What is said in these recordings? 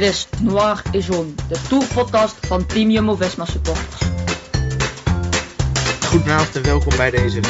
Dit is Noir et Jaune, de tourpodcast van Team Jumbo-Visma supporters. Goedenavond en welkom bij deze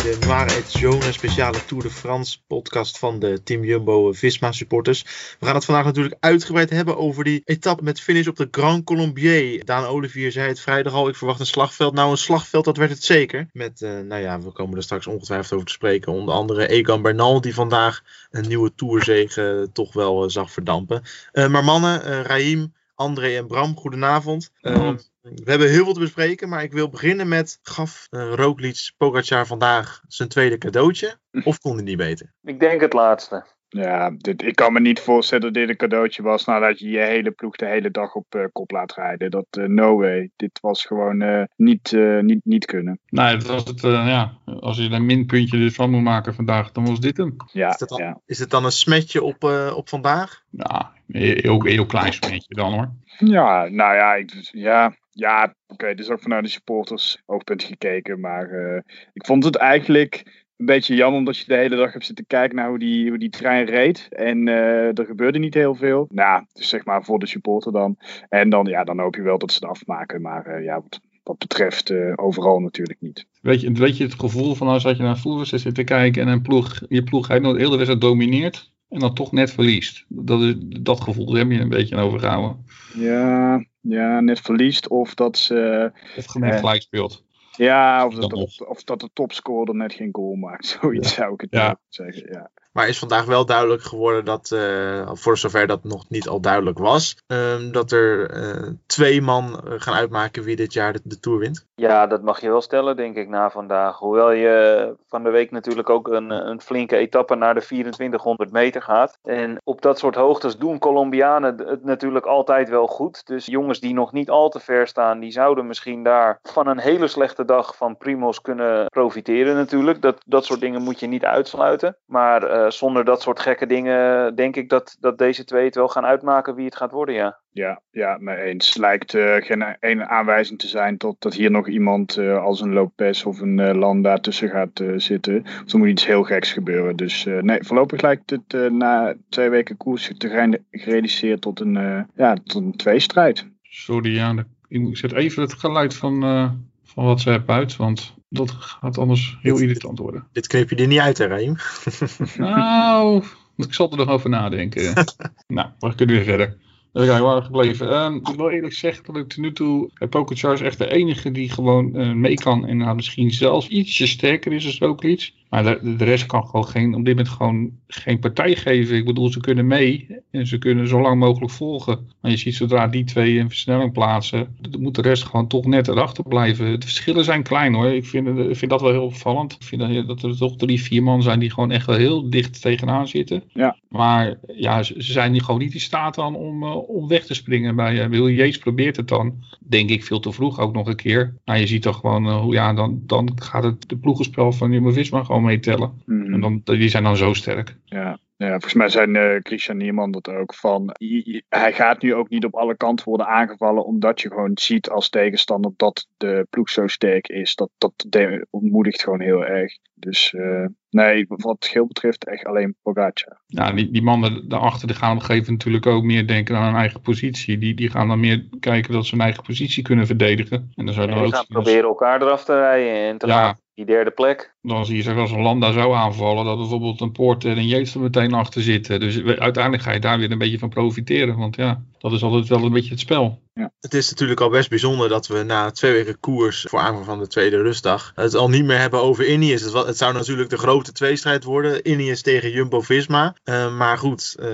15e Noir et Jaune speciale Tour de France podcast van de Team Jumbo Visma supporters. We gaan het vandaag natuurlijk uitgebreid hebben over die etappe met finish op de Grand Colombier. Daan Olivier zei het vrijdag al, ik verwacht een slagveld. Nou een slagveld, dat werd het zeker. Met, eh, nou ja, we komen er straks ongetwijfeld over te spreken. Onder andere Egan Bernal die vandaag een nieuwe Tourzege toch wel eh, zag verdampen. Eh, maar mannen, eh Raim, André en Bram, goedenavond. Eh, we hebben heel veel te bespreken, maar ik wil beginnen met... Gaf uh, Roglic Pogacar vandaag zijn tweede cadeautje? Of kon hij niet beter? Ik denk het laatste. Ja, dit, ik kan me niet voorstellen dat dit een cadeautje was nadat je je hele ploeg de hele dag op eh, kop laat rijden. Dat, eh, no way. Dit was gewoon eh, niet, eh, niet, niet kunnen. Nee, het was het, eh, ja, als je er een minpuntje dus van moet maken vandaag, dan was dit hem. Ja, Is, dat dan, ja. is het dan een smetje op, eh, op vandaag? Ja, heel, heel klein smetje dan hoor. ja, nou ja, ik, ja, ja oké, dit is ook vanuit de supporters oogpunt gekeken. Maar eh, ik vond het eigenlijk een beetje jammer omdat je de hele dag hebt zitten kijken naar hoe die, hoe die trein reed. En eh, er gebeurde niet heel veel. Nou, dus zeg maar voor de supporter dan. En dan, ja, dan hoop je wel dat ze het afmaken. Maar eh, ja, wat, wat betreft overal natuurlijk niet. Weet je, weet je het gevoel van als je naar voetbalwedstrijd zit te kijken en een ploeg, je ploeg eigenlijk nog de hele wedstrijd domineert en dan toch net verliest. Dat, is, dat gevoel heb je een beetje overgehouden. Ja, ja, net verliest of dat ze... Of Eh. gelijk speelt. Ja, of dat, of, of dat de topscorer net geen goal maakt. Zoiets zou ik het ja. zeggen. Ja. Maar is vandaag wel duidelijk geworden dat, eh, voor zover dat nog niet al duidelijk was, ehm, dat er eh, twee man eh, gaan uitmaken wie dit jaar de, de Tour wint? Ja, dat mag je wel stellen, denk ik, na vandaag. Hoewel je van de week natuurlijk ook een, een flinke etappe naar de 2400 meter gaat. En op dat soort hoogtes doen Colombianen het natuurlijk altijd wel goed. Dus jongens die nog niet al te ver staan, die zouden misschien daar van een hele slechte dag van Primos kunnen profiteren natuurlijk. Dat, dat soort dingen moet je niet uitsluiten. Maar eh, zonder dat soort gekke dingen denk ik dat, dat deze twee het wel gaan uitmaken wie het gaat worden, ja. Ja, ja, mee eens. Lijkt eh, geen ene aanwijzing te zijn tot dat hier nog iemand eh, als een Lopez of een eh, Landa tussen gaat eh, zitten. Of er moet iets heel geks gebeuren. Dus eh, nee, voorlopig lijkt het eh, na twee weken koers te zijn gereduceerd tot een, eh, ja, tot een tweestrijd. Sorry, ja, ik zet even het geluid van, eh van WhatsApp uit, want dat gaat anders heel irritant worden. Dit knip je er niet uit, hè, Raim? Nou, ik zal er nog over nadenken. nou, we kunnen weer verder. Even kijken, waar we gebleven. Ehm, ik wil eerlijk zeggen dat ik tot nu toe... eh, Pogacar is echt de enige die gewoon eh, mee kan. En nou, misschien zelfs ietsje sterker is als ook iets. Maar de, de rest kan gewoon geen, op dit moment gewoon geen partij geven. Ik bedoel, ze kunnen mee. En ze kunnen zo lang mogelijk volgen. Maar je ziet zodra die twee een versnelling plaatsen... moet de rest gewoon toch net erachter blijven. De verschillen zijn klein hoor. Ik vind, ik vind dat wel heel opvallend. Ik vind dat, er toch drie, vier man zijn die gewoon echt wel heel dicht tegenaan zitten. Ja. Maar ja, ze, ze zijn gewoon niet in staat dan om, eh, om weg te springen. Bij uh, Willy Yates probeert het dan. Denk ik veel te vroeg ook nog een keer. Maar je ziet toch gewoon eh, hoe ja, dan, dan gaat het de ploegenspel van Jumbo-Visma gewoon meetellen. Mhm. En dan, die zijn dan zo sterk. Ja. Ja, volgens mij zijn eh, Christian Nierman dat ook van. Hij gaat nu ook niet op alle kanten worden aangevallen, omdat je gewoon ziet als tegenstander dat de ploeg zo sterk is. Dat, dat de- ontmoedigt gewoon heel erg. Dus eh, nee, wat het geel betreft, echt alleen Pogacar. Ja, die, die mannen daarachter die gaan op een gegeven moment natuurlijk ook meer denken aan hun eigen positie. Die, die gaan dan meer kijken dat ze hun eigen positie kunnen verdedigen. En dan zou die ook gaan proberen elkaar eraf te rijden en te Ja. Die derde plek. Dan zie je zeg, als een Landa zou aanvallen, dat bijvoorbeeld een Poort en een Yates er meteen achter zitten. Dus uiteindelijk ga je daar weer een beetje van profiteren. Want ja, dat is altijd wel een beetje het spel. ja. Het is natuurlijk al best bijzonder dat we na twee weken koers voor aanvang van de tweede rustdag het al niet meer hebben over Ineos. Het, zou natuurlijk de grote tweestrijd worden. Ineos tegen Jumbo-Visma. Eh, maar goed, eh,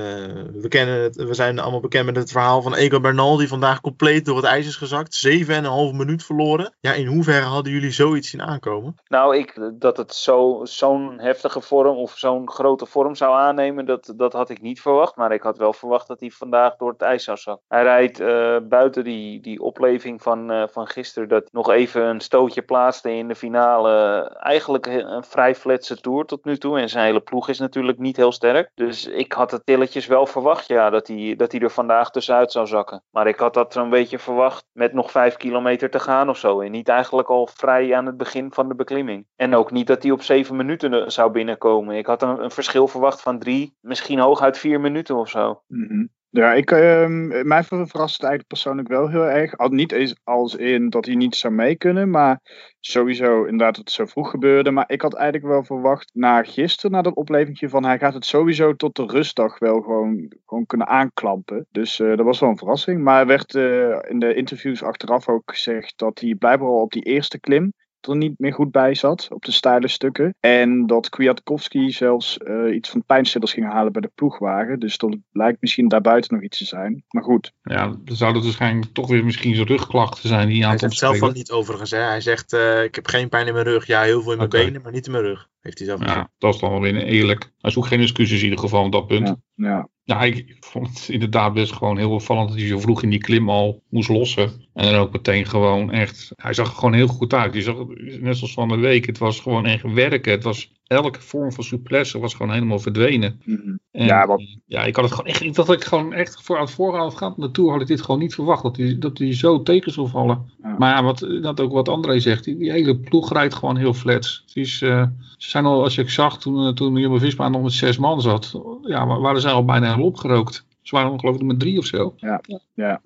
we, kennen het, we zijn allemaal bekend met het verhaal van Egan Bernal die vandaag compleet door het ijs is gezakt. Zeven en een half minuut verloren. Ja, in hoeverre hadden jullie zoiets zien aankomen? Nou, ik, dat het zo- zo'n heftige vorm of zo'n grote vorm zou aannemen, dat, dat had ik niet verwacht. Maar ik had wel verwacht dat hij vandaag door het ijs zou Hij rijdt eh, buiten die, die opleving van, eh, van gisteren, dat nog even een stootje plaatste in de finale. Eigenlijk een vrij fletse tour tot nu toe. En zijn hele ploeg is natuurlijk niet heel sterk. Dus ik had het tilletjes wel verwacht, ja, dat hij, dat hij er vandaag tussenuit zou zakken. Maar ik had dat zo'n beetje verwacht met nog vijf kilometer te gaan of zo. En niet eigenlijk al vrij aan het begin van de beklimming. En ook niet dat hij op zeven minuten eh, zou binnenkomen. Ik had een, een verschil verwacht van drie, misschien hooguit vier minuten of zo. Mhm. Ja, ik, ehm, mij ver- verrast het eigenlijk persoonlijk wel heel erg. Al niet eens als in dat hij niet zou mee kunnen, maar sowieso inderdaad dat het zo vroeg gebeurde. Maar ik had eigenlijk wel verwacht na gisteren, na dat oplevingje van hij gaat het sowieso tot de rustdag wel gewoon, gewoon kunnen aanklampen. Dus eh, dat was wel een verrassing. Maar er werd eh, in de interviews achteraf ook gezegd dat hij blijkbaar al op die eerste klim er niet meer goed bij zat op de steile stukken. En dat Kwiatkowski zelfs eh, iets van pijnstillers ging halen bij de ploegwagen. Dus dat lijkt misschien daarbuiten nog iets te zijn. Maar goed. Ja, dan zou dat waarschijnlijk toch weer misschien zijn rugklachten zijn die aan Hij het zegt zelf opspelen. ook niet overigens. Hè? Hij zegt, eh, ik heb geen pijn in mijn rug. Ja, heel veel in mijn benen, maar niet in mijn rug. Heeft hij zelf gezegd. Ja, dat is dan wel weer eerlijk. Hij zoekt geen excuses in ieder geval op dat punt. Ja, ja. Ja, ik vond het inderdaad best gewoon heel opvallend dat hij zo vroeg in die klim al moest lossen. En dan ook meteen gewoon echt, hij zag er gewoon heel goed uit. Je zag, net zoals van de week, het was gewoon echt werken. Het was, elke vorm van souplesse was gewoon helemaal verdwenen. Mhm. En, Ja, wat- ja, ik had het gewoon echt, ik dacht dat ik gewoon echt voor aan het voorafgaand Tour had ik dit gewoon niet verwacht. Dat hij, dat hij zo tegen zou vallen. Ja. Maar ja, wat, dat ook wat André zegt, die, die hele ploeg rijdt gewoon heel flats. Het is, eh, ze zijn al, als ik zag toen, eh, toen Jumbo-Visma nog met zes man zat, ja, wa- waren zij al bijna helemaal opgerookt. Ze waren nog geloof ik met drie of zo. Ja, ja.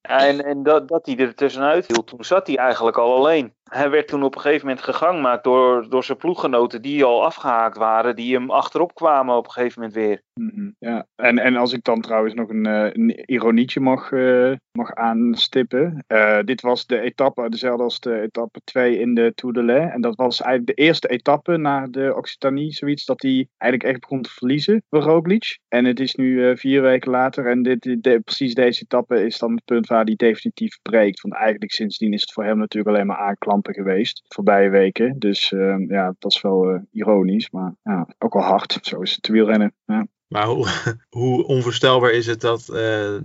En, en dat, dat hij er tussenuit hield, toen zat hij eigenlijk al alleen. Hij werd toen op een gegeven moment gegangmaakt door, door zijn ploeggenoten die al afgehaakt waren, die hem achterop kwamen op een gegeven moment weer. Mhm, ja. En, en als ik dan trouwens nog een, eh, een ironietje mag, eh, mag aanstippen. Eh, dit was de etappe, dezelfde als de etappe 2 in de Tour de Lais. En dat was eigenlijk de eerste etappe naar de Occitanie, zoiets, dat hij eigenlijk echt begon te verliezen voor Roglic. En het is nu vier weken later en dit, dit- de- precies deze etappe is dan het punt waar hij definitief breekt. Want eigenlijk sindsdien is het voor hem natuurlijk alleen maar aanklampen geweest, de voorbije weken. Dus eh, ja, dat is wel eh, ironisch, maar ja, ook wel hard. Zo is het wielrennen. Ja. Maar hoe, hoe onvoorstelbaar is het dat, eh,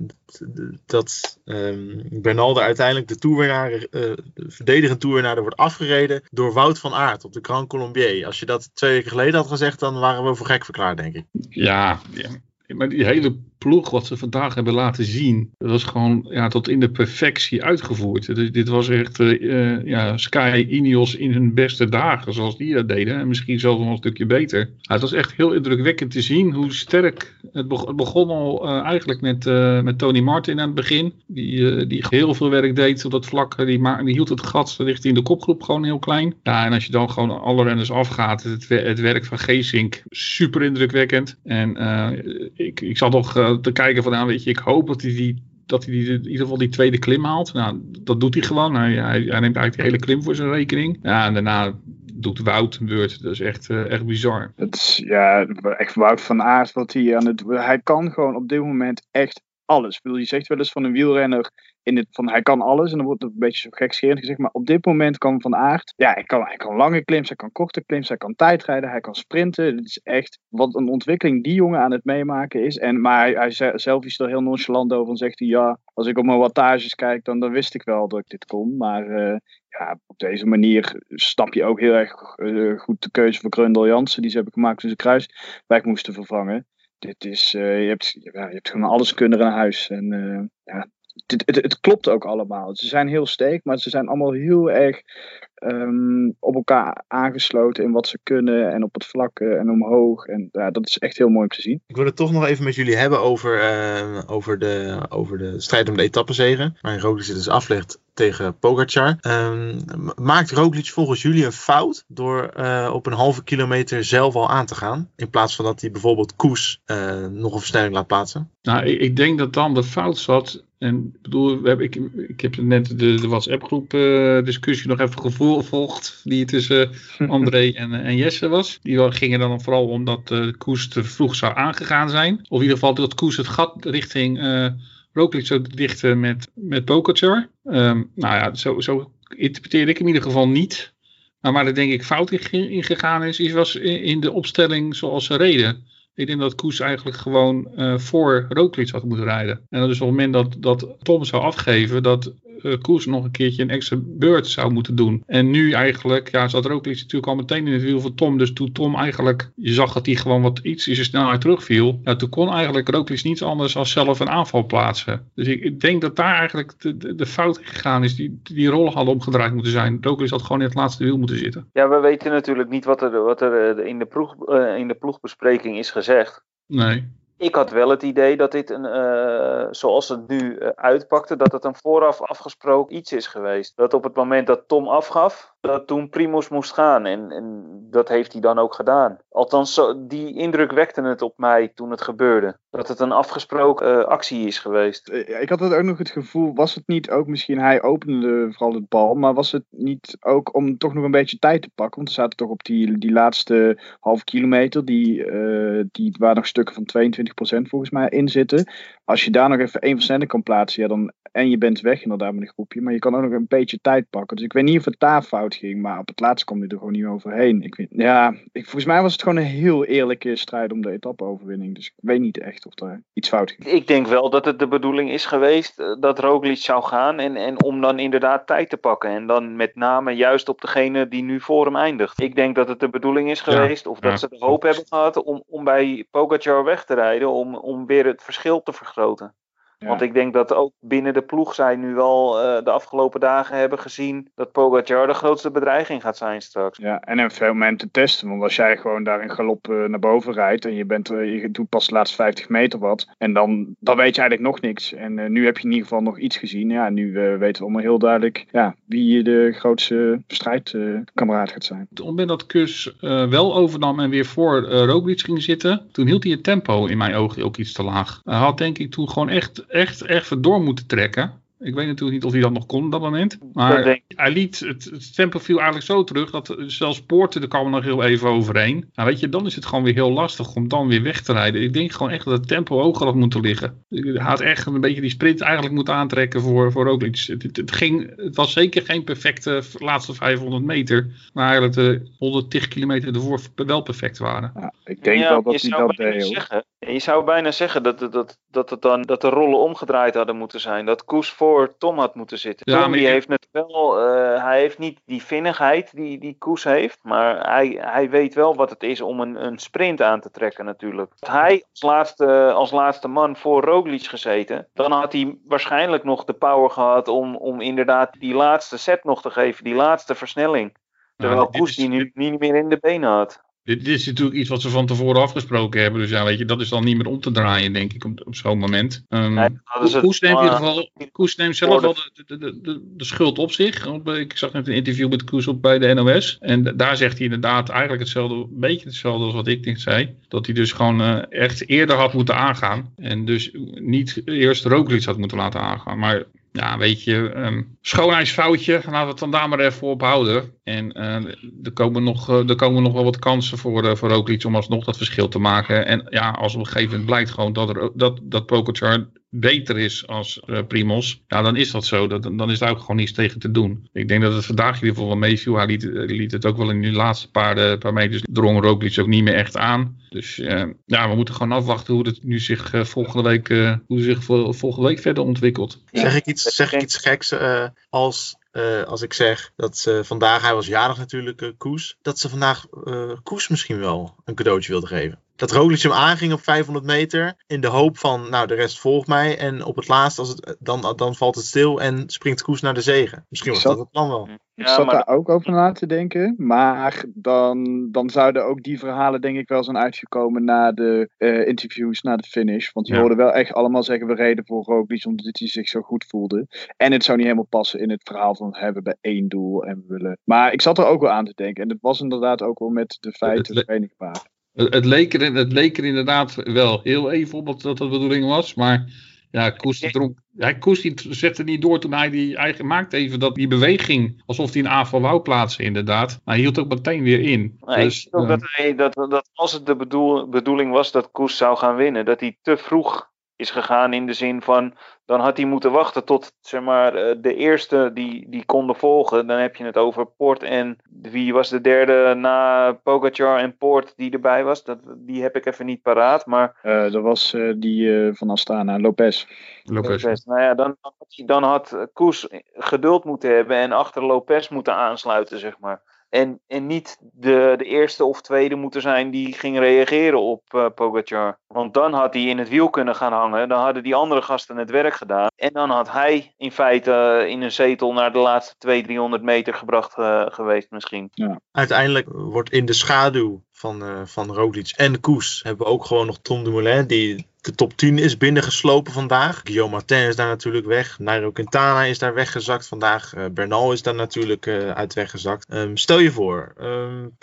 dat ehm Bernal er uiteindelijk de toerwinnaar, eh, de verdedigend toerwinnaar wordt afgereden door Wout van Aert op de Grand Colombier. Als je dat twee weken geleden had gezegd, dan waren we voor gek verklaard, denk ik. Ja, ja. Maar die hele ploeg wat ze vandaag hebben laten zien, dat was gewoon ja, tot in de perfectie uitgevoerd. Dit, dit was echt eh, eh, ja, Sky Ineos in hun beste dagen, zoals die dat deden. En misschien zelfs nog een stukje beter. Het was echt heel indrukwekkend te zien hoe sterk het, beg- het begon al eh, eigenlijk met, met Tony Martin aan het begin. Die, die heel veel werk deed op dat vlak. Die, die hield het gat richting de kopgroep gewoon heel klein. Ja, en als je dan gewoon alle renners afgaat, het, het werk van Geesink, super indrukwekkend. En ik, ik zat nog eh, te kijken van, nou weet je, ik hoop dat hij die dat hij die, in ieder geval die tweede klim haalt. Nou, dat doet hij gewoon. Hij, hij, hij neemt eigenlijk de hele klim voor zijn rekening. Ja, en daarna doet Wout een beurt. Dat is echt, eh, echt bizar. Het is ja, echt Wout van Aert wat hij aan het. Hij kan gewoon op dit moment echt alles. Ik bedoel, je zegt wel eens van een wielrenner in het, van hij kan alles. En dan wordt het een beetje zo gekscherend gezegd. Maar op dit moment kan Van Aert. Ja, hij kan, hij kan lange klims, hij kan korte klims, hij kan tijdrijden, hij kan sprinten. Het is echt wat een ontwikkeling die jongen aan het meemaken is. En, maar hij, hij ze- zelf is er heel nonchalant over en zegt hij ja, als ik op mijn wattages kijk, dan, dan wist ik wel dat ik dit kon. Maar eh, ja, op deze manier snap je ook heel erg eh, goed de keuze voor Grundel Jansen. Die ze hebben gemaakt toen ze Kruiswijk moesten vervangen. Dit is, eh, je, hebt, je hebt gewoon alles kunnen in huis. En ja, het, het, klopt ook allemaal. Ze zijn heel sterk, maar ze zijn allemaal heel erg ehm, op elkaar aangesloten in wat ze kunnen en op het vlak en omhoog. En ja, dat is echt heel mooi om te zien. Ik wil het toch nog even met jullie hebben over, uh, over, de, over de strijd om de etappenzegen. Waar Roglic het dus aflegt tegen Pogacar. Um, maakt Roglic volgens jullie een fout door uh, op een halve kilometer zelf al aan te gaan? In plaats van dat hij bijvoorbeeld Koes uh, nog een versnelling laat plaatsen? Nou, ik, ik denk dat dan de fout zat en bedoel, we hebben, ik, ik heb net de, de WhatsApp-groep uh, discussie nog even gevolgd. Die tussen André en, en Jesse was. Die gingen dan vooral omdat uh, Koes te vroeg zou aangegaan zijn. Of in ieder geval dat Koes het gat richting uh, Roglic zou dichten met, met Pogacar. Um, nou ja, zo, zo interpreteerde ik in ieder geval niet. Maar waar er denk ik fout in, in gegaan is, is was in, de opstelling zoals ze reden. Ik denk dat Koes eigenlijk gewoon uh, voor Roglic had moeten rijden. En dat is op het moment dat, dat Tom zou afgeven, dat uh, Koes nog een keertje een extra beurt zou moeten doen. En nu eigenlijk, ja, zat Roglic natuurlijk al meteen in het wiel van Tom. Dus toen Tom eigenlijk, je zag dat hij gewoon wat iets zijn snelheid terugviel. Ja, toen kon eigenlijk Roglic niets anders dan zelf een aanval plaatsen. Dus ik, ik denk dat daar eigenlijk de, de, de fout gegaan is. Die, die rollen hadden omgedraaid moeten zijn. Roglic had gewoon in het laatste wiel moeten zitten. Ja, we weten natuurlijk niet wat er, wat er in, de ploeg, uh, in de ploegbespreking is gezegd. Nee. Ik had wel het idee dat dit een, uh, zoals het nu uh, uitpakte, dat het een vooraf afgesproken iets is geweest. Dat op het moment dat Tom afgaf, dat toen Primus moest gaan. En, en dat heeft hij dan ook gedaan. Althans, die indruk wekte het op mij toen het gebeurde. Dat het een afgesproken uh, actie is geweest. Ik had ook nog het gevoel, was het niet ook misschien, hij opende vooral het bal, maar was het niet ook om toch nog een beetje tijd te pakken? Want er zaten toch op die, die laatste half kilometer, die, die, waar nog stukken van 22% volgens mij in zitten. Als je daar nog even één versnelling kan plaatsen, ja, dan, en je bent weg inderdaad met een groepje, maar je kan ook nog een beetje tijd pakken. Dus ik weet niet of het daar fout ging, maar op het laatst kwam hij er gewoon niet overheen. Ik weet, ja, ik, volgens mij was het gewoon een heel eerlijke strijd om de etappe-overwinning. Dus ik weet niet echt of er iets fout ging. Ik denk wel dat het de bedoeling is geweest dat Roglic zou gaan en, en om dan inderdaad tijd te pakken. En dan met name juist op degene die nu voor hem eindigt. Ik denk dat het de bedoeling is geweest, ja, of dat ja, ze de hoop hebben gehad om, om bij Pogacar weg te rijden, om, om weer het verschil te vergroten grote ja. Want ik denk dat ook binnen de ploeg zij nu wel uh, de afgelopen dagen hebben gezien dat Pogacar de grootste bedreiging gaat zijn straks. Ja, en op veel momenten testen. Want als jij gewoon daar in galop uh, naar boven rijdt en je, bent, uh, je doet pas de laatste 50 meter wat. En dan, dan weet je eigenlijk nog niks. En nu heb je in ieder geval nog iets gezien. Ja, nu weten we allemaal heel duidelijk ja, wie de grootste strijdkameraad gaat zijn. Op het moment dat Kus wel overnam en weer voor Roglic ging zitten, toen hield hij het tempo in mijn ogen ook iets te laag. Hij had denk ik toen gewoon echt echt, echt door moeten trekken. Ik weet natuurlijk niet of hij dat nog kon op dat moment. Maar hij liet het, het tempo viel eigenlijk zo terug dat zelfs Poorten er kwam nog heel even overheen. Nou weet je, dan is het gewoon weer heel lastig om dan weer weg te rijden. Ik denk gewoon echt dat het tempo hoger had moeten liggen. Hij had echt een beetje die sprint eigenlijk moeten aantrekken voor, voor Roglic. Het, het, het, ging, het was zeker geen perfecte laatste 500 meter. Maar eigenlijk de 110 kilometer ervoor wel perfect waren. Ja, ik denk ja, wel dat hij dat deed. Zeggen, je zou bijna zeggen dat, dat, dat, dat, het dan, dat de rollen omgedraaid hadden moeten zijn. Dat Koes voor Tom had moeten zitten. Ja, Tom die heeft het wel, uh, hij heeft niet die vinnigheid die, die Koes heeft. Maar hij, hij weet wel wat het is om een, een sprint aan te trekken natuurlijk. Had hij als laatste, als laatste man voor Roglic gezeten. Dan had hij waarschijnlijk nog de power gehad om, om inderdaad die laatste set nog te geven. Die laatste versnelling. Terwijl ja, Koes die nu niet meer in de benen had. Dit, dit, is natuurlijk iets wat ze van tevoren afgesproken hebben. Dus ja, weet je, dat is dan niet meer om te draaien, denk ik, op, op zo'n moment. Um, nee, Koes, neemt in ieder geval, Koes neemt zelf wel de, de, de, de, schuld op zich. Ik zag net een interview met Koes op bij de NOS. En daar zegt hij inderdaad eigenlijk hetzelfde, een beetje hetzelfde als wat ik net zei. Dat hij dus gewoon uh, echt eerder had moeten aangaan. En dus niet eerst Roglic had moeten laten aangaan. Maar ja, weet je, um, schoonheidsfoutje, laten we het dan daar maar even op houden. En uh, er, komen nog, uh, er komen nog wel wat kansen voor, uh, voor Roglic om alsnog dat verschil te maken. En ja, als op een gegeven moment blijkt gewoon dat, er, dat, dat Pogacar beter is als uh, Primos, ja, dan is dat zo. Dat, dan is daar ook gewoon niets tegen te doen. Ik denk dat het vandaag in ieder geval wel meeviel. Hij liet, liet het ook wel in die laatste paar, paar meters drong Roglic ook niet meer echt aan. Dus uh, ja, we moeten gewoon afwachten hoe het nu zich uh, volgende week, hoe zich volgende week verder ontwikkelt. Zeg ik iets, zeg ik iets geks als uh, als ik zeg dat ze vandaag, hij was jarig natuurlijk, uh, Koes, dat ze vandaag uh, Koes misschien wel een cadeautje wilde geven. Dat Roglic hem aanging op 500 meter in de hoop van, nou de rest volgt mij. En op het laatst, als het, dan, dan valt het stil en springt Koes naar de zegen. Misschien was dat het plan wel. Ik Ja, zat maar daar ook over na te denken. Maar dan, dan zouden ook die verhalen denk ik wel zijn uitgekomen na de eh, interviews, na de finish. Want die Ja. hoorden wel echt allemaal zeggen we reden voor Roglic omdat hij zich zo goed voelde. En het zou niet helemaal passen in het verhaal van we hebben bij één doel en we willen... Maar ik zat er ook wel aan te denken. En het was inderdaad ook wel met de feiten le- verenigbaar. Het, het, leek er, het leek er inderdaad wel heel even op dat dat de bedoeling was. Maar ja, Koes, die dronk, hij, Koes die zette niet door toen hij die eigen maakte even dat die beweging. Alsof hij een aanval wou plaatsen inderdaad. Maar hij hield ook meteen weer in. Dus, ik denk eh, dat, hij, dat, dat als het de bedoel, bedoeling was dat Koes zou gaan winnen, dat hij te vroeg is gegaan in de zin van, dan had hij moeten wachten tot zeg maar, eh, de eerste die, die konden volgen. Dan heb je het over Poort en wie was de derde na Pogacar en Poort die erbij was. Dat, die heb ik even niet paraat, maar Eh dat was eh, die eh, van Astana, Lopez. Lopez. Lopez. Nou ja, dan, dan had dan had Koes geduld moeten hebben en achter Lopez moeten aansluiten, zeg maar. En, en niet de, de eerste of tweede moeten zijn die ging reageren op Pogacar. Want dan had hij in het wiel kunnen gaan hangen. Dan hadden die andere gasten het werk gedaan. En dan had hij in feite eh, in een zetel naar de laatste 200, 300 meter gebracht eh, geweest misschien. Uiteindelijk wordt in de schaduw van, eh van Roglic en Koes hebben we ook gewoon nog Tom Dumoulin die de top 10 is binnengeslopen vandaag. Guillaume Martin is daar natuurlijk weg. Nairo Quintana is daar weggezakt vandaag. Eh, Bernal is daar natuurlijk eh, uit weggezakt. Ehm, stel je voor, um,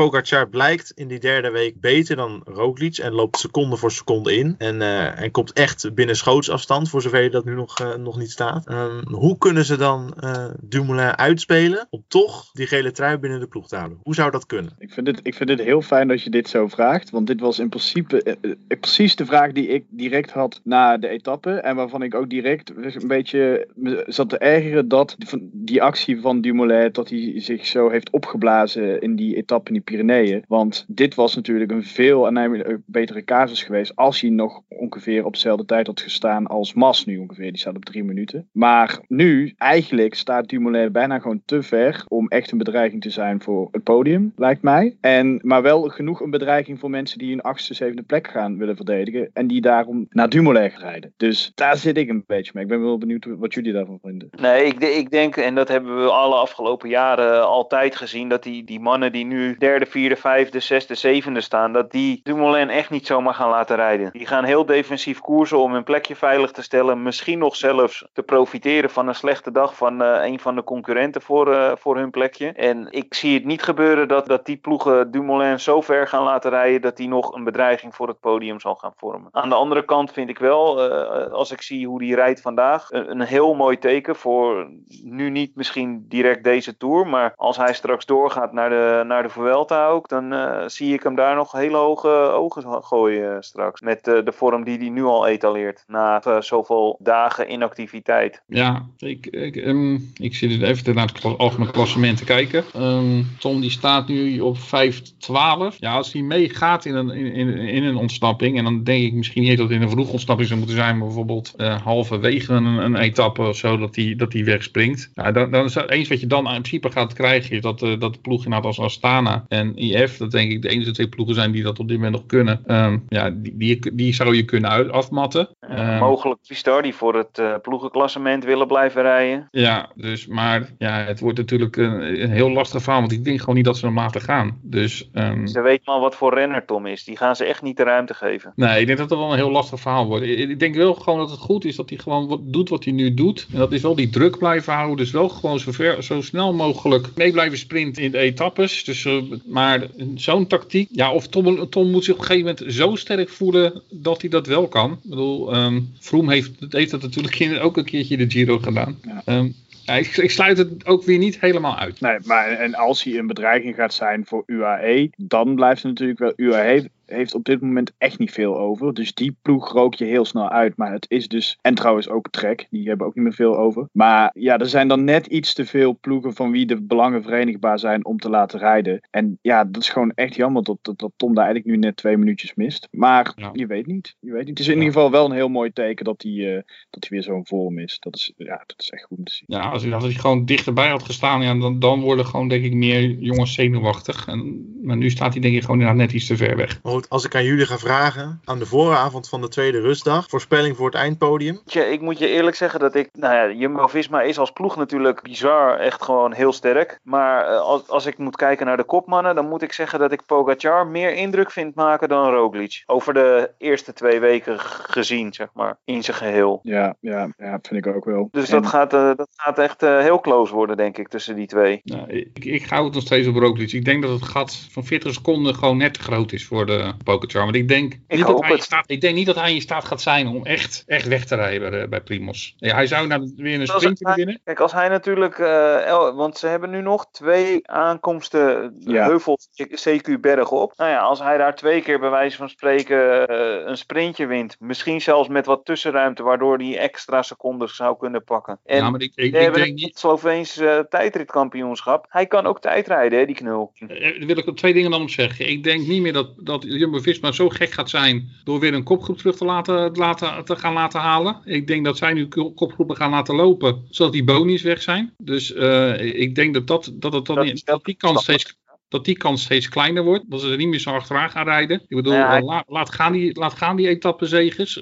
blijkt in die derde week beter dan Roglic en loopt seconde voor seconde in. En, en komt echt binnen schootsafstand, voor zover je dat nu nog, nog niet staat. Ehm, hoe kunnen ze dan Dumoulin uitspelen om toch die gele trui binnen de ploeg te houden? Hoe zou dat kunnen? Ik vind, het, ik vind het heel fijn dat je dit zo vraagt. Want dit was in principe eh, eh, precies de vraag die ik direct had na de etappe. En waarvan ik ook direct een beetje zat te ergeren dat die- actie van Dumoulin, dat hij zich zo heeft opgeblazen in die etappe in die Pyreneeën. Want dit was natuurlijk een veel aannemelijke betere casus geweest als hij nog ongeveer op dezelfde tijd had gestaan als Mas nu ongeveer. Die staat op drie minuten. Maar nu, eigenlijk staat Dumoulin bijna gewoon te ver om echt een bedreiging te zijn voor het podium, lijkt mij. En, maar wel genoeg een bedreiging voor mensen die een achtste, zevende plek gaan willen verdedigen. En die daarom naar Dumoulin rijden. Dus daar zit ik een beetje mee. Ik ben wel benieuwd wat jullie daarvan vinden. Nee, ik, ik denk, en dat hebben we alle afgelopen jaren altijd gezien, dat die, die mannen die nu derde, vierde, vijfde, zesde, zevende staan, dat die Dumoulin echt niet zomaar gaan laten rijden. Die gaan heel defensief koersen om hun plekje veilig te stellen. Misschien nog zelfs te profiteren van een slechte dag van eh, een van de concurrenten voor, eh, voor hun plekje. En ik zie het niet gebeuren dat, dat die ploegen Dumoulin zo ver gaan laten rijden dat hij nog een bedreiging voor het podium zal gaan vormen. Aan de andere kant vind ik wel, eh, als ik zie hoe die rijdt vandaag, een, heel mooi teken voor nu niet misschien direct deze Tour, maar als hij straks doorgaat naar de, naar de Vuelta ook, dan eh, zie ik hem daar nog hele hoge ogen gooien straks. Met eh, de vorm die hij nu al etaleert, na zoveel dagen inactiviteit. Ja, ik, ik, ehm, ik zit even naar het algemeen klassement te kijken. Ehm, Tom die staat nu op 5-12. Ja, als hij meegaat in een, in, in, in een ontsnapping, en dan denk ik misschien niet dat het in een vroeg ontsnapping zou moeten zijn, maar bijvoorbeeld eh, halverwege een, een etappe of zo, dat hij dat die wegspringt. Ja, dan, dan is het eens wat je dan in principe gaat krijgen, is dat, eh, dat de ploeg inderdaad als Astana en IF, dat denk ik de enige twee ploegen zijn die dat op dit moment nog kunnen. Ehm, ja, die, die, die zou je kunnen uit, afmatten. Ehm, mogelijk Vistar die voor het eh, ploegenklassement willen blijven rijden. Ja, dus, maar ja, het wordt natuurlijk een, een heel lastig verhaal, want ik denk gewoon niet dat ze hem laten gaan. Dus ehm, Ze weten wat voor renner Tom is. Die gaan ze echt niet de ruimte geven. nee, ik denk dat het wel een heel lastig verhaal wordt. Ik, denk wel gewoon dat het goed is dat hij gewoon doet wat hij nu doet. En dat is wel die druk blijven houden, dus wel gewoon zo, ver, zo snel mogelijk mee blijven sprinten in de etappes. Dus, eh, maar zo'n tactiek, ja, of Tom, Tom moet zich op een gegeven moment zo sterk voelen dat hij dat wel kan. Ik bedoel, ehm Vroom heeft, heeft dat natuurlijk ook een keertje de Giro gedaan. Ja. Ehm, ja, ik, ik sluit het ook weer niet helemaal uit. Nee, maar en als hij een bedreiging gaat zijn voor UAE, dan blijft het natuurlijk wel. UAE heeft op dit moment echt niet veel over. Dus die ploeg rook je heel snel uit. Maar het is dus. En trouwens ook Trek, die hebben ook niet meer veel over. Maar ja, er zijn dan net iets te veel ploegen van wie de belangen verenigbaar zijn om te laten rijden. En ja, dat is gewoon echt jammer dat, dat, dat Tom daar eigenlijk nu net twee minuutjes mist. Maar Ja. je weet niet. Je weet niet. Het is in Ja. ieder geval wel een heel mooi teken dat hij, eh, dat hij weer zo'n vorm is. Dat is, ja, dat is echt goed om te zien. Ja, als hij, als hij gewoon dichterbij had gestaan, ja, dan, dan worden gewoon denk ik meer jongens zenuwachtig. En maar nu staat hij denk ik gewoon inderdaad net iets te ver weg. Maar goed, als ik aan jullie ga vragen, aan de vooravond van de tweede rustdag, voorspelling voor het eindpodium. Tja, ik moet je eerlijk zeggen dat ik, nou ja, Jumbo-Visma is als ploeg natuurlijk bizar echt gewoon heel sterk. Maar eh, als, als ik moet kijken naar de kopmannen, dan moet ik zeggen dat ik Pogacar meer indruk vind maken dan Roglic. Over de eerste twee weken gezien, zeg maar, in zijn geheel. Ja, ja, ja, vind ik ook wel. Dus En- dat gaat, eh, dat gaat echt eh, heel close worden, denk ik, tussen die twee. Nou, ik, ik hou het nog steeds op Roglic. Ik denk dat het gat van 40 seconden gewoon net te groot is voor de Pogacar. Want ik denk, niet dat hij staat, ik denk niet dat hij in staat gaat zijn om echt, echt weg te rijden bij, bij Primos. Ja, hij zou nou weer een Als sprint hij- winnen. Kijk, als hij natuurlijk, eh, el- want ze hebben nu nog twee aankomsten Ja. heuvels CQ berg op. Nou ja, als hij daar twee keer bij wijze van spreken eh, een sprintje wint, misschien zelfs met wat tussenruimte, waardoor hij extra secondes zou kunnen pakken. En ja, maar ik, ik, we ik hebben denk niet... het Sloveense eh, tijdritkampioenschap. Hij kan ook tijdrijden, hè, die knul. Eh, Daar wil ik er twee dingen dan op zeggen. Ik denk niet meer dat, dat Jumbo-Visma zo gek gaat zijn door weer een kopgroep terug te, laten, laten, te gaan laten halen. Ik denk dat zij nu ko- kopgroepen gaan laten lopen, zodat die bonies weg zijn. Dus eh, ik denk dat, dat, dat, het dan Dat niet- dat die kans steeds dat die kans steeds kleiner wordt. Dat ze er niet meer zo achteraan gaan rijden. Ik bedoel, Ja, hij- eh, laat, laat gaan die, laat gaan die. Ik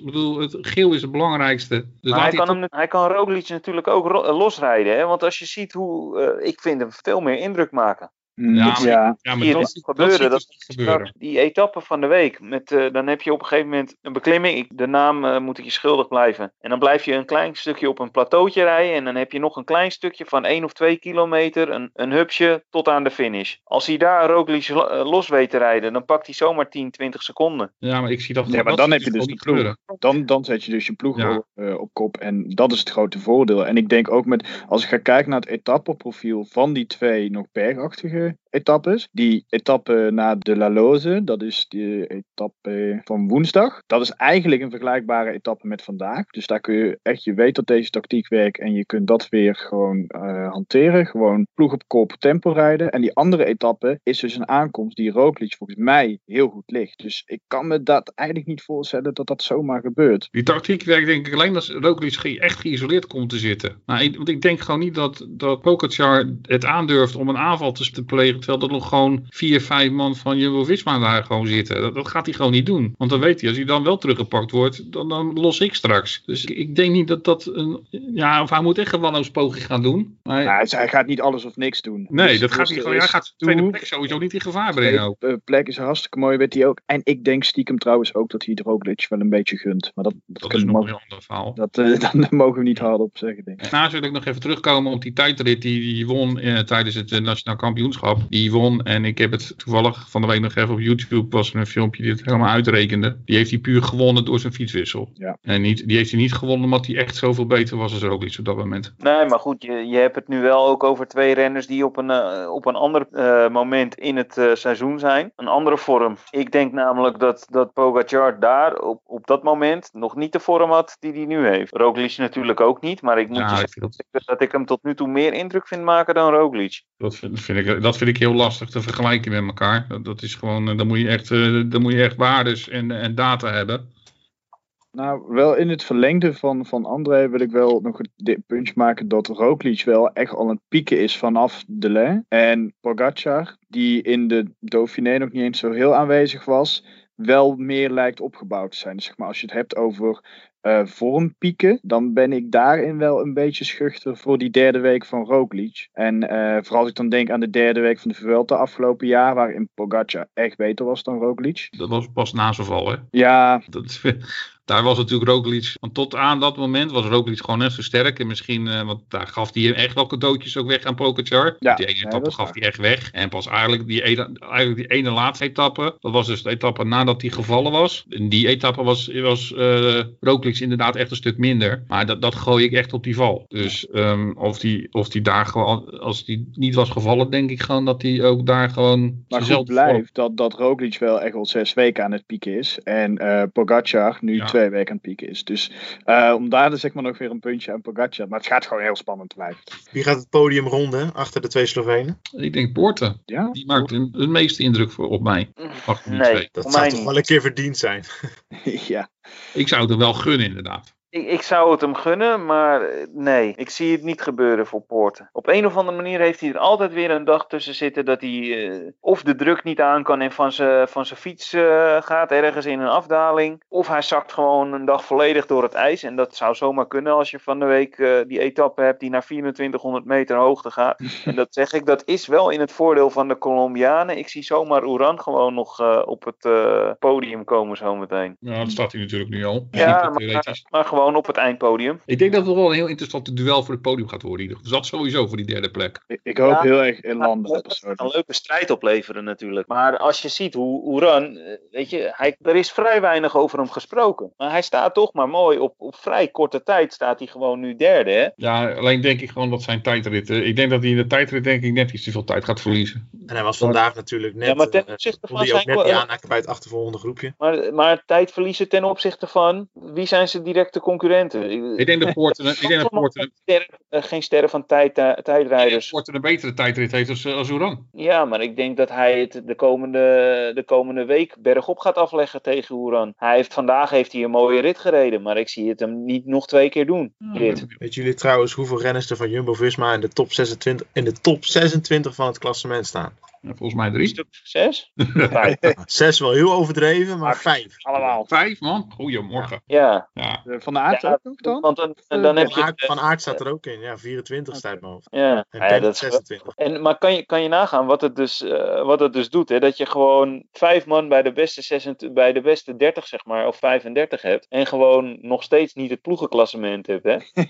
bedoel, het geel is het belangrijkste. Dus hij kan, hem, hij kan Roglic natuurlijk ook losrijden. Hè? Want als je ziet hoe, eh, ik vind hem veel meer indruk maken. Mm, Ja, ja, maar- ja. ja, maar hier dat, dat, gebeuren, dat- dus gebeuren. Straks die etappe van de week, met, eh, dan heb je op een gegeven moment een beklimming. Ik, de naam eh, moet ik je schuldig blijven. En dan blijf je een klein stukje op een plateautje rijden. En dan heb je nog een klein stukje van 1 of 2 kilometer, een, een hupsje tot aan de finish. Als hij daar Roglic lo- eh, los weet te rijden, dan pakt hij zomaar 10, 20 seconden. Ja, maar ik zie dat Ja, maar dat dan heb je dus de niet ploeg. Dan, dan zet je dus je ploeg Ja. op, eh, op kop. En dat is het grote voordeel. En ik denk ook met, als ik ga kijken naar het etappeprofiel van die twee nog bergachtige etappes. Die etappe naar de La Loze, dat is de etappe van woensdag. Dat is eigenlijk een vergelijkbare etappe met vandaag. Dus daar kun je echt, je weet dat deze tactiek werkt en je kunt dat weer gewoon eh, hanteren. Gewoon ploeg op kop, tempo rijden. En die andere etappe is dus een aankomst die Roglic volgens mij heel goed ligt. Dus ik kan me dat eigenlijk niet voorstellen dat dat zomaar gebeurt. Die tactiek werkt denk ik alleen als Roglic echt geïsoleerd komt te zitten. Nou, ik, want ik denk gewoon niet dat, dat Pogacar het aandurft om een aanval te plegen. Terwijl er nog gewoon vier, vijf man van Jumbo-Visma daar gewoon zitten. Dat, dat gaat hij gewoon niet doen. Want dan weet hij, als hij dan wel teruggepakt wordt, dan, dan los ik straks. Dus ik, denk niet dat dat een... Ja, of hij moet echt een wanhoopspoging gaan doen. Maar, Nou, hij gaat niet alles of niks doen. nee, Dus- dat gaat dus hij gewoon... Hij is gaat de tweede plek sowieso niet in gevaar brengen ook. tweede, plek is hartstikke mooi, weet hij ook. En ik denk stiekem trouwens ook dat hij de Roglic wel een beetje gunt. Maar dat, dat, Dat is nog een ander verhaal. dat, eh, daar mogen we niet hardop zeggen, denk ik. Daarnaast wil ik nog even terugkomen op die tijdrit die die won eh, tijdens het eh, Nationaal Kampioenschap. Die won en ik heb het toevallig van de week nog even op YouTube was er een filmpje die het helemaal uitrekende. Die heeft hij puur gewonnen door zijn fietswissel. Ja. En niet, die heeft hij niet gewonnen omdat hij echt zoveel beter was als Roglic op dat moment. Nee, maar goed, je, je hebt het nu wel ook over twee renners die op een, eh, op een ander eh, moment in het eh, seizoen zijn. Een andere vorm. Ik denk namelijk dat, dat Pogacar daar op, op dat moment nog niet de vorm had die hij nu heeft. Roglic natuurlijk ook niet, maar ik moet Ja, je ik zeggen vind dat ik- dat ik hem tot nu toe meer indruk vind maken dan Roglic. Dat vind, vind ik, dat vind ik heel lastig te vergelijken met elkaar. Dat, dat is gewoon, eh, dan moet je echt, eh, dan moet je echt waardes en, en data hebben. Nou, wel in het verlengde van, van André wil ik wel nog dit puntje maken dat Roglic wel echt al een pieken is vanaf de Lay. En Pogacar, die in de Dauphiné nog niet eens zo heel aanwezig was, wel meer lijkt opgebouwd te zijn. Dus zeg maar, als je het hebt over eh, vormpieken, dan ben ik daarin wel een beetje schuchter voor die derde week van Roglic. En eh, vooral als ik dan denk aan de derde week van de Vuelta afgelopen jaar, waarin Pogacar echt beter was dan Roglic. Dat was pas na zijn val, hè. Ja, Dat, daar was natuurlijk Roglic, want tot aan dat moment was Roglic gewoon net zo sterk. En misschien, eh, want daar gaf hij echt wel cadeautjes ook weg aan Pogacar. Ja, die ene nee, etappe gaf hij echt weg. En pas eigenlijk die, ene, eigenlijk die ene laatste etappe, dat was dus de etappe nadat hij gevallen was. En die etappe was, was eh Roglic inderdaad echt een stuk minder. Maar dat, dat gooi ik echt op die val. Dus ehm, of, die, of die daar gewoon, als die niet was gevallen, denk ik gewoon dat hij ook daar gewoon Maar goed blijft dat, dat Roglic wel echt al zes weken aan het pieken is. En eh Pogacar nu Ja. twee weken aan het pieken is. Dus eh, om daar dus zeg maar nog weer een puntje aan Pogacar. Maar het gaat gewoon heel spannend blijven. Wie gaat het podium ronden achter de twee Slovenen? Ik denk Poorten. Ja? Die maakt een- het meeste indruk voor, op mij. Achter die Nee. twee. Dat zou toch niet. wel een keer verdiend zijn. ja. Ik zou het er wel gunnen, inderdaad. Ik, ik zou het hem gunnen, maar eh, nee, ik zie het niet gebeuren voor Poorten. Op een of andere manier heeft hij er altijd weer een dag tussen zitten dat hij eh, of de druk niet aan kan en van zijn van zijn fiets eh, gaat ergens in een afdaling. Of hij zakt gewoon een dag volledig door het ijs. En dat zou zomaar kunnen als je van de week die etappe hebt die naar 2400 meter hoogte gaat. en dat zeg ik, dat is wel in het voordeel van de Colombianen. Ik zie zomaar Oeran gewoon nog op het podium komen zometeen. Ja, dat staat hij natuurlijk nu al. Ja, maar gewoon op het eindpodium. Ik denk dat het wel een heel interessant duel voor het podium gaat worden. Dus dat sowieso voor die derde plek. Ik, ik hoop Ja. heel erg in landen. Gaat een leuke strijd opleveren natuurlijk. Maar als je ziet hoe Oeran, eh, weet je, hij, er is vrij weinig over hem gesproken. Maar hij staat toch maar mooi, op, op vrij korte tijd staat hij gewoon nu derde. Hè? Ja, alleen denk ik gewoon dat zijn tijdritten. Ik denk dat hij in de tijdrit denk ik net iets te veel tijd gaat verliezen. En hij was vandaag natuurlijk net... Ja, maar ten eh, opzichte van ook net niet eh, bij het achtervolgende groepje. Maar, maar tijd verliezen ten opzichte van, wie zijn zijn directe concurrenten? Ik denk dat Poorten, ik denk dat Poorten, Sterren- eh, geen sterren van tijd, eh, tijdrijders. Poorten een betere tijdrit heeft als, als Oeran. Ja, maar ik denk dat hij het de komende, de komende week bergop gaat afleggen tegen Oeran. Hij heeft, vandaag heeft hij een mooie rit gereden, maar ik zie het hem niet nog twee keer doen. Rit. Weet jullie trouwens hoeveel renners er van Jumbo-Visma in de top 26, in de top 26 van het klassement staan? Volgens mij drie. Stuk zes? Vijf. Zes wel heel overdreven, maar vijf. Allemaal. Vijf man. Goedemorgen. Ja, Ja. Eh, Van de aard Ja, ook dan? want dan, en dan heb Van je... Van Aert staat er ook in. Ja, 24 staat mijn hoofd. Ja, En ja, dat is 26. En, maar kan je, kan je nagaan wat het dus, eh, wat het dus doet? Hè? Dat je gewoon vijf man bij de, beste 26, bij de beste 30, zeg maar, of 35 hebt. En gewoon nog steeds niet het ploegenklassement hebt. Hè?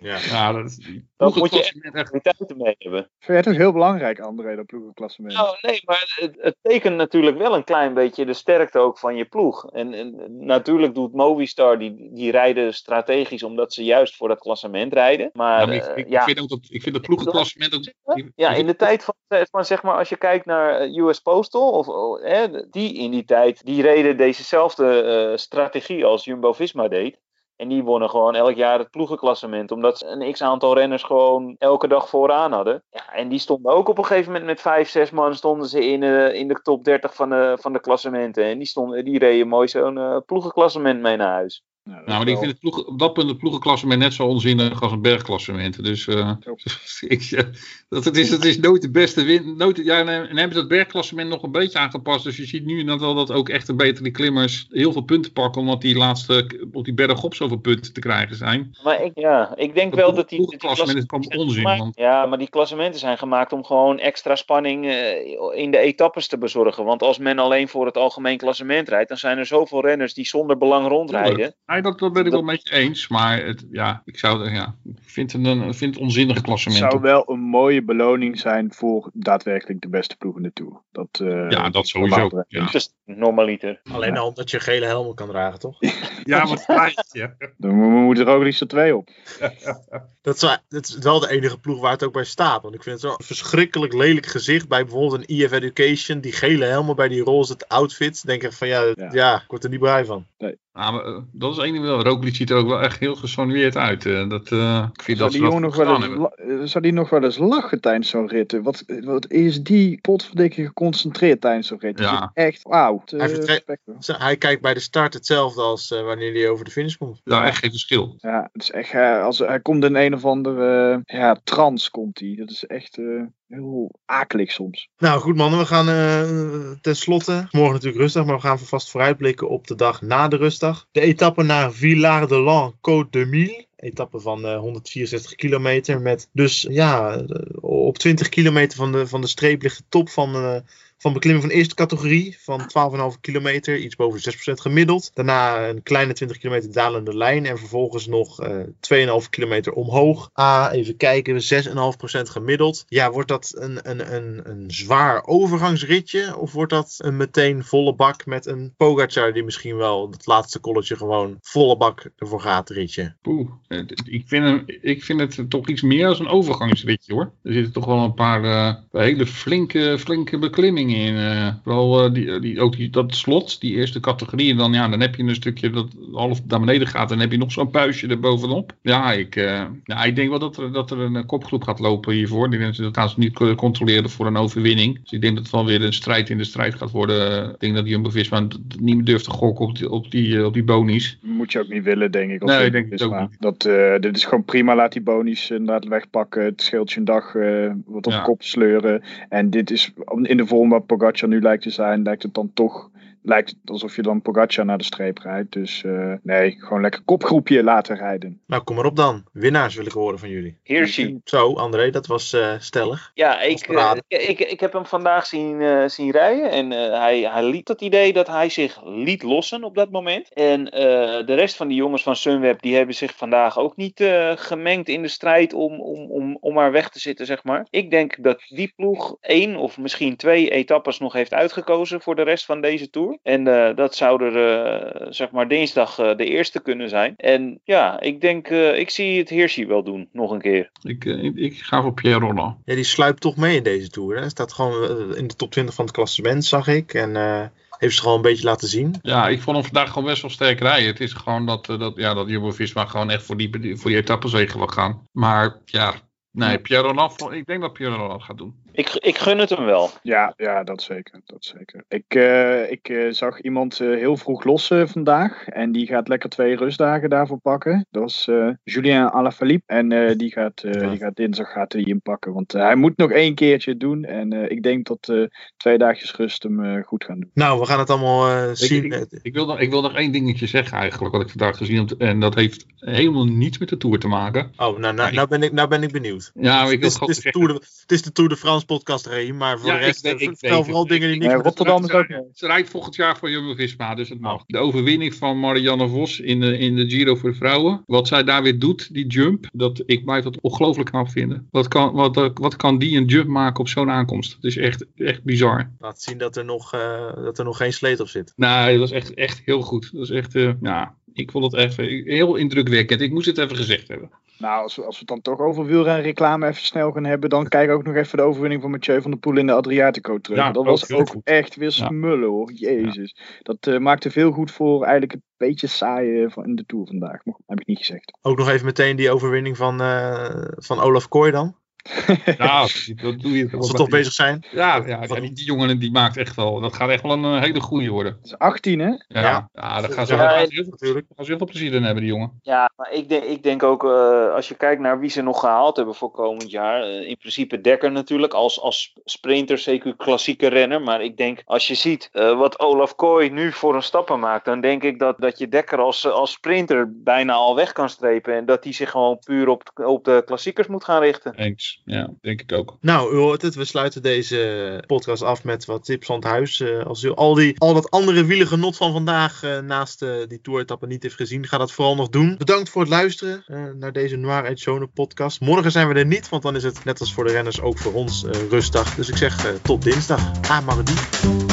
Ja. Ja, dat is... Dan moet je echt mee hebben. Vind jij toch heel belangrijk, André, dat ploegenklassement? Nou, nee, maar het, het tekent natuurlijk wel een klein beetje de sterkte ook van je ploeg. En, en natuurlijk doet Movistar, die, die rijden strategisch omdat ze juist voor dat klassement rijden. Maar, Ja, maar ik, eh, ik, ja, ik vind ook dat, ik vind dat ploegenklassement ook... Ja, in de tijd van, van zeg maar, als je kijkt naar eh, US Postal, of, oh, hè, die in die tijd, die reden dezezelfde eh, strategie als Jumbo-Visma deed. En die wonnen gewoon elk jaar het ploegenklassement, omdat ze een x-aantal renners gewoon elke dag vooraan hadden. Ja, en die stonden ook op een gegeven moment met vijf, zes man stonden ze in, eh, in de top 30 van de, van de klassementen. En die, stonden, die reden mooi zo'n eh, ploegenklassement mee naar huis. Nou, dat Nou, maar is ik wel- vind het ploeg, op dat punt het ploegenklassement net zo onzinnig als een bergklassement. Dus eh, ik, dat het, is, het is nooit de beste win. Nooit, ja, en, en hebben ze het bergklassement nog een beetje aangepast. Dus je ziet nu dan wel dat ook echt de betere klimmers heel veel punten pakken. Omdat die laatste op die bergop zoveel punten te krijgen zijn. Maar ik, ja, ik denk wel dat die, ploegenklassement is gewoon klassementen onzin, want- Ja, maar die klassementen zijn gemaakt om gewoon extra spanning eh, in de etappes te bezorgen. Want als men alleen voor het algemeen klassement rijdt, dan zijn er zoveel renners die zonder belang rondrijden. Nee, dat, dat ben ik wel met je eens. Maar het, ja, ik zou, ja, ik vind het een, vind het onzinnig Het klassement. zou wel een mooie beloning zijn voor daadwerkelijk de beste ploeg in de Tour. Dat, eh, Ja, dat sowieso. Ja, Dus normaliter. Alleen al omdat je een gele helm kan dragen, toch? ja het je. Dan mo- moeten er ook liefst er twee op. Dat is, wel- dat is wel de enige ploeg waar het ook bij staat. Want ik vind het zo een verschrikkelijk lelijk gezicht bij bijvoorbeeld een EF Education. Die gele helmen bij die roze outfits. Denk ik van ja, Ja. ja. ik word er niet blij van. Ja, maar, eh, dat is één ding wel. Roglic ziet er ook wel echt heel gesoigneerd uit. eh. dat, eh, ik vind Zou dat die, jongen nog wel eens, zou die nog wel eens lachen tijdens zo'n rit? Wat, wat is die potverdikke geconcentreerd tijdens zo'n rit? Ja. Echt wauw. Hij Hij kijkt bij de start hetzelfde als eh, wanneer hij over de finish komt. Ja, echt geen verschil. Ja, het is echt, eh, als, hij komt in een of andere ja, trance komt hij. Dat is echt eh, heel akelig soms. Nou goed mannen, we gaan eh ten slotte, morgen natuurlijk rustig, maar we gaan vast vooruitblikken op de dag na de rustdag. De etappe naar Villard-de-Lans, Côte de Mille. Etappe van eh, 164 kilometer met dus ja, eh, op 20 kilometer van de, van de streep ligt de top van, eh, van beklimming van eerste categorie van 12,5 kilometer, iets boven de 6% gemiddeld. Daarna een kleine 20 kilometer dalende lijn en vervolgens nog eh 2,5 kilometer omhoog. Ah, even kijken, 6,5% gemiddeld. Ja, wordt dat een, een, een, een zwaar overgangsritje of wordt dat een meteen volle bak met een Pogacar die misschien wel het laatste kolletje gewoon volle bak ervoor gaat ritje? Eh, ik vind, hem, ik vind het toch iets meer als een overgangsritje hoor. Er zitten toch wel een paar, eh, hele flinke, flinke beklimmingen in. eh, vooral eh, die, die, ook die, dat slot, die eerste categorie. En dan, ja, dan heb je een stukje dat half naar beneden gaat. En dan heb je nog zo'n puistje erbovenop. Ja, ik, ja, ik denk wel dat er, dat er een kopgroep gaat lopen hiervoor. Die mensen dat gaan ze niet co- controleren voor een overwinning. Dus ik denk dat het wel weer een strijd in de strijd gaat worden. Ik denk dat Jumbo-Visma niet meer durft te gokken op die, op die, op die bonies. Moet je ook niet willen, denk ik. Nee, ik denk het ook niet. Dat, dit is gewoon prima. Laat die bonies inderdaad wegpakken. Het scheelt je een dag eh, wat op Ja. kop sleuren. En dit is in de vorm waar Pogacar nu lijkt te zijn, lijkt het dan toch lijkt het alsof je dan Pogacar naar de streep rijdt. Dus eh, nee, gewoon lekker kopgroepje laten rijden. Nou, kom maar op dan. Winnaars wil ik horen van jullie. Hirschi. Zo, André, dat was eh, stellig. Ja, ik, eh, ik, ik heb hem vandaag zien, eh, zien rijden. En eh, hij, hij liet het idee dat hij zich liet lossen op dat moment. En eh, de rest van die jongens van Sunweb, die hebben zich vandaag ook niet eh, gemengd in de strijd om, om, om, om maar weg te zitten, zeg maar. Ik denk dat die ploeg één of misschien twee etappes nog heeft uitgekozen voor de rest van deze Tour. En eh, dat zou er, eh, zeg maar, dinsdag eh, de eerste kunnen zijn. En ja, ik denk, eh, ik zie het Hirschi wel doen, nog een keer. Ik, ik, ik ga voor Pierre Roland. Ja, die sluipt toch mee in deze Tour. Hè? Hij staat gewoon in de top 20 van het klassement, zag ik. En eh, heeft zich gewoon een beetje laten zien. Ja, ik vond hem vandaag gewoon best wel sterk rijden. Het is gewoon dat, dat, ja, dat Jumbo-Visma gewoon echt voor die, voor die etappenzegen wil gaan. Maar ja, nee, Pierre Roland, ik denk dat Pierre Roland gaat doen. Ik, ik gun het hem wel. Ja, ja, dat zeker. Dat zeker. Ik, eh, ik eh, zag iemand eh, heel vroeg lossen vandaag. En die gaat lekker twee rustdagen daarvoor pakken. Dat eh, Julien Alaphilippe. En eh, die, gaat, eh, Ja. die gaat dinsdag gaat hij hem pakken. Want hij moet nog één keertje doen. En eh, ik denk dat eh, twee dagjes rust hem eh, goed gaan doen. Nou, we gaan het allemaal eh, Ik, zien. ik, ik, wil nog, ik wil nog één dingetje zeggen eigenlijk, wat ik vandaag gezien heb. En dat heeft helemaal niets met de Tour te maken. Oh, nou, nou, nou, ben ik, nou ben ik benieuwd. Ja, ik wil het, is, het, is de. Tour de, het is de Tour de France podcast, Ray, maar voor Ja, de rest ik eh, ik vertel vooral het. dingen die niks met Rotterdam is ook... Ze, ze rijdt volgend jaar voor Jumbo-Visma, dus het mag. De overwinning van Marianne Vos in de, in de Giro voor de vrouwen. Wat zij daar weer doet, die jump, dat, ik blijf dat ongelooflijk knap vinden. Wat kan, wat, wat kan die een jump maken op zo'n aankomst? Het is echt, echt bizar. Laat zien dat er, nog, eh, dat er nog geen sleet op zit. Nee, dat was echt, echt heel goed. Dat is echt, eh, ja, ik vond het even heel indrukwekkend. Ik moest het even gezegd hebben. Nou, als we, als we het dan toch over wielrenreclame even snel gaan hebben, dan kijk ook nog even de overwinning van Mathieu van der Poel in de Adriatico terug. Ja, dat was ook goed. echt weer smullen hoor. Jezus. Dat eh, maakte veel goed voor eigenlijk het beetje saaie van in de Tour vandaag. Mag- Heb ik niet gezegd. Ook nog even meteen die overwinning van, eh, van Olaf Kooi dan. Ja, dat doe je. Als we toch bezig zijn. Ja, ja, die, die jongen die maakt echt wel, dat gaat echt wel een eh, hele goede worden. Dat is 18 hè? Ja, Ja. ja. daar gaan ze, Ja, ze heel, veel, Natuurlijk. gaan ze heel veel plezier in hebben, die jongen. Ja, maar ik denk, ik denk ook, eh, als je kijkt naar wie ze nog gehaald hebben voor komend jaar. eh, in principe Dekker natuurlijk, als, als sprinter, zeker klassieke renner. Maar ik denk, als je ziet eh, wat Olaf Kooi nu voor een stappen maakt. dan denk ik dat, dat je Dekker als, als sprinter bijna al weg kan strepen. En dat hij zich gewoon puur op, op de klassiekers moet gaan richten. Eens, ja, denk ik ook. Nou, u hoort het. We sluiten deze podcast af met wat tips van het huis. Eh, als u al, die, al dat andere wielergenot van vandaag eh, naast eh, die toeretappen niet heeft gezien, ga dat vooral nog doen. Bedankt voor het luisteren naar deze Noir et Jaune podcast. Morgen zijn we er niet, want dan is het net als voor de renners ook voor ons rustdag. Dus ik zeg tot dinsdag. Ah, mardi.